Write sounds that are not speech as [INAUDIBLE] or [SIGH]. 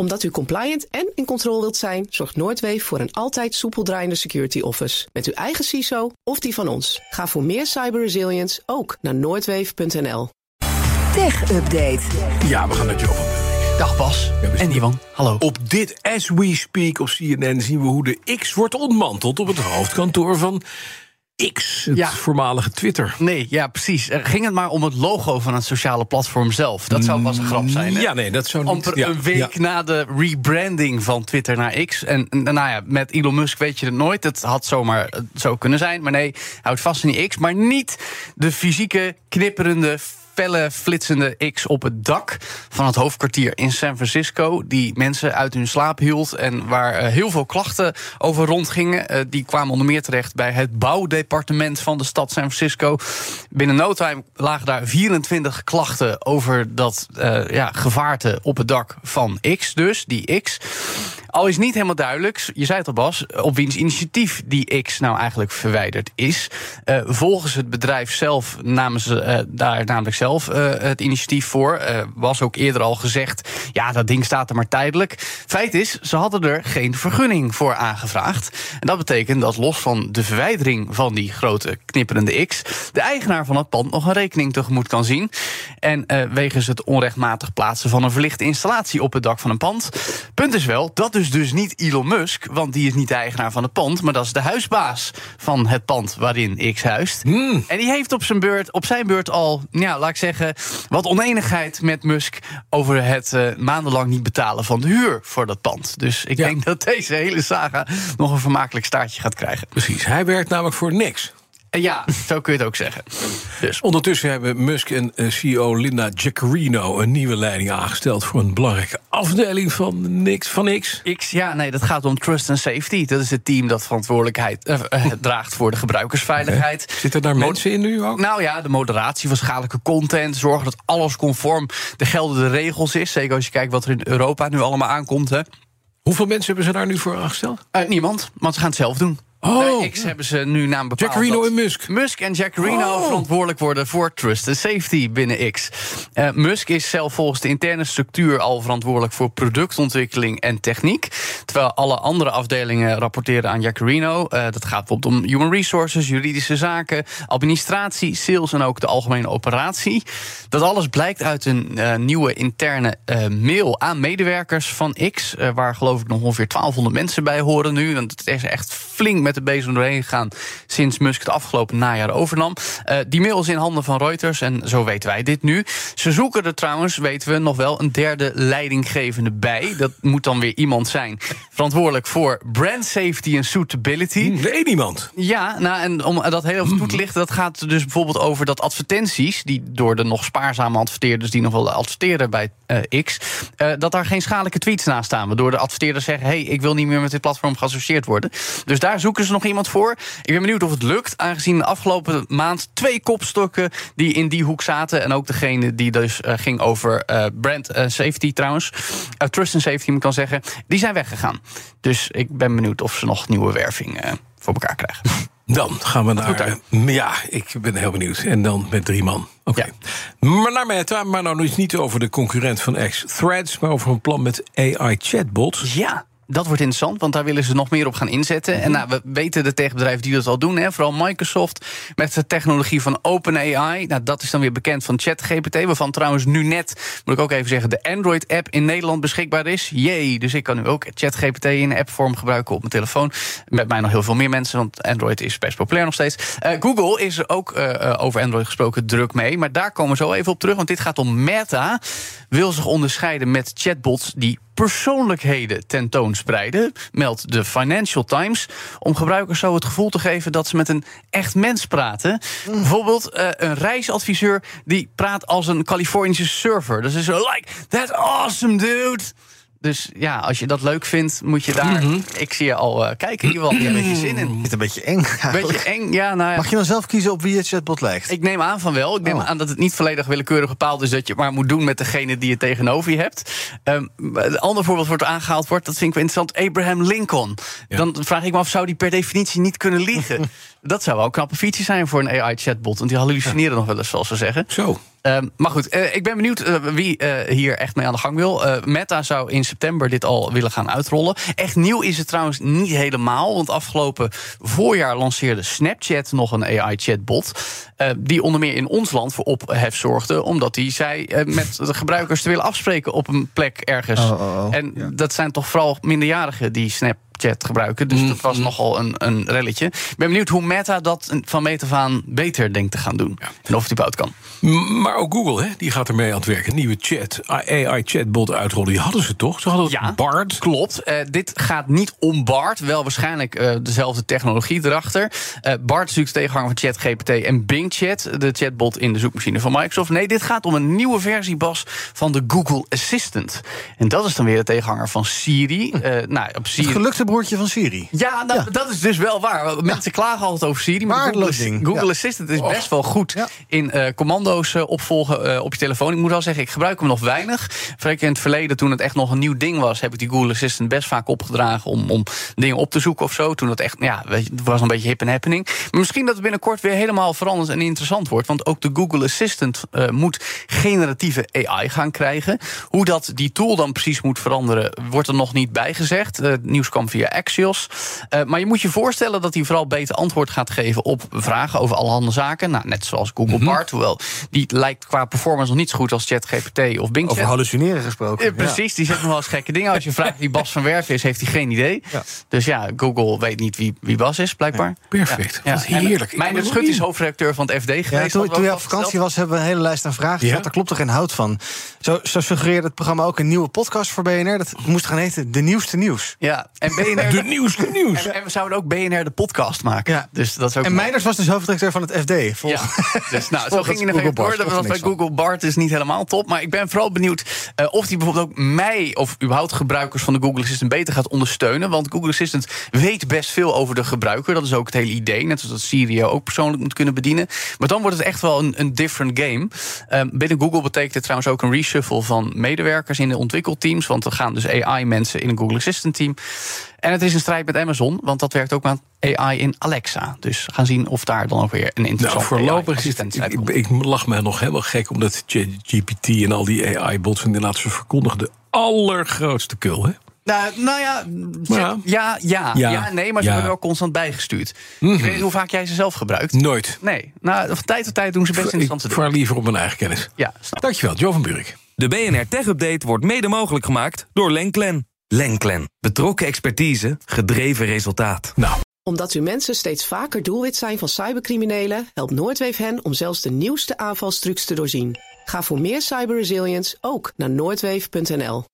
Omdat u compliant en in controle wilt zijn, zorgt Noordweef voor een altijd soepel draaiende security office. Met uw eigen CISO of die van ons. Ga voor meer cyber resilience ook naar noordweef.nl. Tech Update. Ja, we gaan naar Job. Dag Bas. En Ivan. Hallo. Op dit As We Speak op CNN zien we hoe de X wordt ontmanteld op het hoofdkantoor van X, het Ja. voormalige Twitter. Nee, ja, precies. Er ging het maar om het logo van het sociale platform zelf. Dat zou pas een grap zijn. Hè? Ja, nee, dat zou niet... Amper ja, een week ja. na de rebranding van Twitter naar X. En en, nou ja, met Elon Musk weet je het nooit. Het had zomaar zo kunnen zijn. Maar nee, houdt vast in die X. Maar niet de fysieke, knipperende, felle, flitsende X op het dak van het hoofdkwartier in San Francisco. Die mensen uit hun slaap hield. En waar eh, heel veel klachten over rondgingen. Eh, die kwamen onder meer terecht bij het bouwdepartement van de stad San Francisco. Binnen no time lagen daar 24 klachten over dat eh, ja, gevaarte op het dak van X, dus die X. Al is niet helemaal duidelijk, je zei het al Bas, op wiens initiatief die X nou eigenlijk verwijderd is. Eh, volgens het bedrijf zelf namen ze eh, daar namelijk zelf eh, het initiatief voor. Was ook eerder al gezegd, ja, dat ding staat er maar tijdelijk. Feit is, ze hadden er geen vergunning voor aangevraagd. En dat betekent dat los van de verwijdering van die grote knipperende X, de eigenaar van het pand nog een rekening tegemoet kan zien. En wegens het onrechtmatig plaatsen van een verlichte installatie op het dak van een pand. Punt is wel, dat is dus niet Elon Musk, want die is niet de eigenaar van het pand, maar dat is de huisbaas van het pand waarin X huist. En die heeft op zijn, beurt, op zijn beurt al, ja, laat ik zeggen, wat oneenigheid met Musk over het eh, maandenlang niet betalen van de huur voor dat pand. Dus ik Ja. denk dat deze hele saga nog een vermakelijk staartje gaat krijgen. Precies, hij werkt namelijk voor niks. En ja, zo kun je het ook zeggen. Dus Ondertussen hebben Musk en eh, CEO Linda Jaccarino een nieuwe leiding aangesteld voor een belangrijke afdeling van niks. Van X. X, ja, nee, dat gaat om trust and safety. Dat is het team dat verantwoordelijkheid eh, eh, draagt voor de gebruikersveiligheid. Zitten daar mensen in nu ook? Nou ja, de moderatie van schadelijke content. Zorgen dat alles conform de geldende regels is. Zeker als je kijkt wat er in Europa nu allemaal aankomt. Hè. Hoeveel mensen hebben ze daar nu voor aangesteld? Eh, niemand, want ze gaan het zelf doen. Oh. Bij X hebben ze nu naam bepaald. Dat en Musk. Musk en Jaccarino Oh. verantwoordelijk worden voor trust en safety binnen X. Eh, Musk is zelf volgens de interne structuur al verantwoordelijk voor productontwikkeling en techniek. Terwijl alle andere afdelingen rapporteren aan Jaccarino. Eh, dat gaat bijvoorbeeld om human resources, juridische zaken, administratie, sales en ook de algemene operatie. Dat alles blijkt uit een eh, nieuwe interne mail aan medewerkers van X. waar geloof ik nog ongeveer 1200 mensen bij horen nu. Want het is echt flink met de bezem doorheen gegaan sinds Musk het afgelopen najaar overnam. Eh, die mail is in handen van Reuters en zo weten wij dit nu. Ze zoeken er trouwens, weten we, nog wel een derde leidinggevende bij. Dat moet dan weer iemand zijn verantwoordelijk voor brand safety en suitability. Nee, niemand. Ja, nou, en om dat heel even toe te lichten, dat gaat dus bijvoorbeeld over dat advertenties, die door de nog spaarzame adverteerders die nog wel adverteren bij eh, X, eh, dat daar geen schadelijke tweets naast staan. Waardoor de adverteerders zeggen: hé, hey, ik wil niet meer met dit platform geassocieerd worden. Dus daar zoeken ze nog iemand voor. Ik ben benieuwd of het lukt, aangezien de afgelopen maand twee kopstokken die in die hoek zaten. En ook degene die dus eh, ging over eh, brand eh, safety trouwens. Trust and safety moet ik dan zeggen. Die zijn weggegaan. Dus ik ben benieuwd of ze nog nieuwe werving voor elkaar krijgen. [LAUGHS] Dan gaan we naar. Ja, ik ben heel benieuwd. En dan met drie man. Oké. Maar naar Meta, maar nou niet over de concurrent van X Threads, maar over een plan met AI chatbots. Ja. Dat wordt interessant, want daar willen ze nog meer op gaan inzetten. En nou, we weten de techbedrijven die dat al doen, hè, vooral Microsoft met de technologie van OpenAI. Nou, dat is dan weer bekend van ChatGPT, waarvan trouwens nu net, moet ik ook even zeggen, de Android-app in Nederland beschikbaar is. Jee, dus ik kan nu ook ChatGPT in appvorm gebruiken op mijn telefoon. Met mij nog heel veel meer mensen, want Android is best populair nog steeds. Eh, Google is er ook eh, eh, over Android gesproken druk mee, maar daar komen we zo even op terug, want dit gaat om Meta. Wil zich onderscheiden met chatbots die persoonlijkheden tentoonspreiden, meldt de Financial Times. Om gebruikers zo het gevoel te geven dat ze met een echt mens praten. Bijvoorbeeld eh, een reisadviseur die praat als een Californische surfer. Dus is zo, like, that's awesome, dude. Dus ja, als je dat leuk vindt, moet je daar. Ik zie je al eh, kijken. In ieder geval, een beetje zin in. Het een beetje eng. eigenlijk. Beetje eng, ja, nou ja. Mag je dan zelf kiezen op wie je chatbot lijkt? Ik neem aan van wel. Ik neem Oh. aan dat het niet volledig willekeurig bepaald is dat je het maar moet doen met degene die je tegenover je hebt. Ehm, een ander voorbeeld wordt aangehaald wordt, dat vind ik wel interessant, Abraham Lincoln. Dan vraag ik me af, zou die per definitie niet kunnen liegen? [LAUGHS] dat zou wel een knappe feature zijn voor een AI-chatbot, want die hallucineren nog wel eens, zoals ze zeggen. Zo. Ehm, maar goed, eh, ik ben benieuwd eh, wie eh, hier echt mee aan de gang wil. Meta zou in september dit al willen gaan uitrollen. Echt nieuw is het trouwens niet helemaal. Want afgelopen voorjaar lanceerde Snapchat nog een AI-chatbot. die onder meer in ons land voor ophef zorgde. Omdat hij zei met de gebruikers te willen afspreken op een plek ergens. Oh, oh, oh. En Ja. dat zijn toch vooral minderjarigen die Snapchat gebruiken. Dus dat was nogal een, een relletje. Ik ben benieuwd hoe Meta dat van meet af aan beter denkt te gaan doen. En of het überhaupt kan. Maar ook Google, hè, die gaat ermee aan het werken. Nieuwe chat, AI-chatbot uitrollen. Die hadden ze toch? Ze hadden Ja. Bard. Klopt. Eh, dit gaat niet om BART. Wel waarschijnlijk eh, dezelfde technologie erachter. Eh BART is natuurlijk de tegenhanger van ChatGPT en Bing Chat. De chatbot in de zoekmachine van Microsoft. Nee, dit gaat om een nieuwe versie, Bas, van de Google Assistant. En dat is dan weer de tegenhanger van Siri. Eh nou, op Het Siri... gelukte broertje van Siri. Ja, nou, Ja. dat is dus wel waar. Mensen klagen altijd over Siri. Maar Google, ding. Google Ja. Assistant is best wel goed in eh, commando's eh, opvolgen eh, op je telefoon. Ik moet wel zeggen, ik gebruik hem nog weinig. Zeker in het verleden, toen het echt nog een nieuw ding was... heb ik die Google Assistant best vaak opgedragen... om, om dingen op te zoeken of zo. Toen dat echt, ja, was een beetje hip en happening. Maar misschien dat het binnenkort weer helemaal veranderd en interessant wordt. Want ook de Google Assistant moet generatieve AI gaan krijgen. Hoe dat die tool dan precies moet veranderen... wordt er nog niet bijgezegd. Het nieuws kwam via Axios. Eh, maar je moet je voorstellen dat hij vooral beter antwoord gaat geven... op vragen over allerhande zaken. Nou, net zoals Google Bart. Hoewel, die lijkt qua performance nog niet zo goed als ChatGPT of Bing Over hallucineren gesproken. Precies, die zegt nog wel eens gekke dingen. Als je vraagt wie Bas van Werven is, heeft hij geen idee. Ja. Dus ja, Google weet niet wie, wie Bas is, blijkbaar. Perfect. Ja. Wat heerlijk. Mijn Schut is hoofdredacteur van het FD geweest. Toen, toen je op vakantie was, hebben we een hele lijst aan vragen Ja? gesteld. Daar klopt er geen hout van. Zo, zo suggereerde het programma ook een nieuwe podcast voor BNR. Dat moest gaan heten De Nieuwste Nieuws. Ja, en BNR... De nieuwste nieuws. En, en we zouden ook BNR de podcast maken. Ja. Dus dat is ook En mooi. Meinders was dus hoofdredacteur van het FD. Vol- Ja, dus nou, [LAUGHS] zo ging je nog even door. Dat was bij. Google Bart is niet helemaal top. Maar ik ben vooral benieuwd eh, of die bijvoorbeeld ook mij... of überhaupt gebruikers van de Google Assistant beter gaat ondersteunen. Want Google Assistant weet best veel over de gebruiker. Dat is ook het hele idee. Net zoals dat Siri ook persoonlijk moet kunnen bedienen. Maar dan wordt het echt wel een, een different game. Eh, binnen Google betekent het trouwens ook een reshuffle van medewerkers in de ontwikkelteams. Want er gaan dus AI-mensen in een Google Assistant team. En het is een strijd met Amazon, want dat werkt ook met AI in Alexa. Dus we gaan zien of daar dan ook weer een Nou, interessante voorlopig is het, ik, ik, ik lach me nog helemaal gek omdat GPT en al die AI-bots inderdaad ze verkondigen de allergrootste kul. Hè? Nou, nou ja, Ja. ja, ja, ja, Ja. nee, maar ze Ja. worden wel constant bijgestuurd. Ik weet niet hoe vaak jij ze zelf gebruikt. Nooit. Nee, nou, van tijd tot tijd doen ze best Ik interessante dingen. vaar liever op mijn eigen kennis. Ja, snap. Dankjewel, Jo van Burg. De BNR Tech Update wordt mede mogelijk gemaakt door Lenklen. Lenklen. Betrokken expertise, gedreven resultaat. Nou, Omdat uw mensen steeds vaker doelwit zijn van cybercriminelen, helpt Noordweef hen om zelfs de nieuwste aanvalstrucs te doorzien. Ga voor meer cyberresilience ook naar noordweef.nl.